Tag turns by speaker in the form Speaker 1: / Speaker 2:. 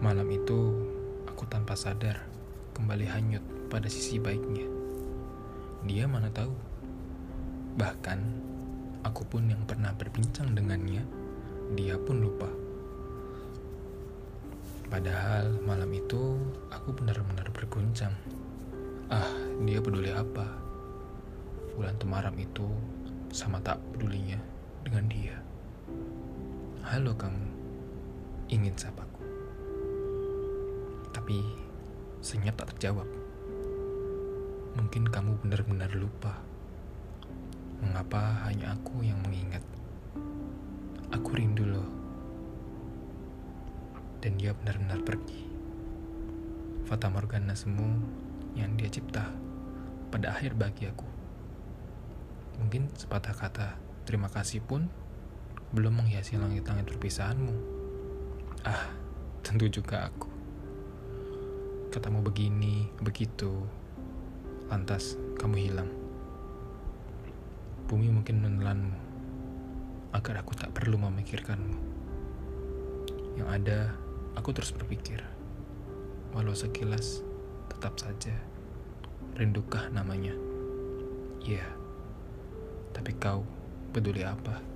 Speaker 1: Malam itu, aku tanpa sadar kembali hanyut pada sisi baiknya. Dia mana tahu. Bahkan, aku pun yang pernah berbincang dengannya, dia pun lupa. Padahal malam itu aku benar-benar berguncang. Ah, dia peduli apa? Bulan temaram itu sama tak pedulinya dengan dia. Halo kamu, ingin sapaku. Tapi senyap tak terjawab. Mungkin kamu benar-benar lupa. Mengapa hanya aku yang mengingat? Aku rindu loh. Dan dia benar-benar pergi. Fata Morgana semu yang dia cipta pada akhir bagi aku. Mungkin sepatah kata terima kasih pun belum menghiasi langit-langit perpisahanmu. Ah, tentu juga aku. Katamu begini, begitu, lantas kamu hilang. Bumi mungkin menelanmu, agar aku tak perlu memikirkanmu. Yang ada, aku terus berpikir, walau sekilas, tetap saja, rindukah namanya? Iya, tapi kau peduli apa?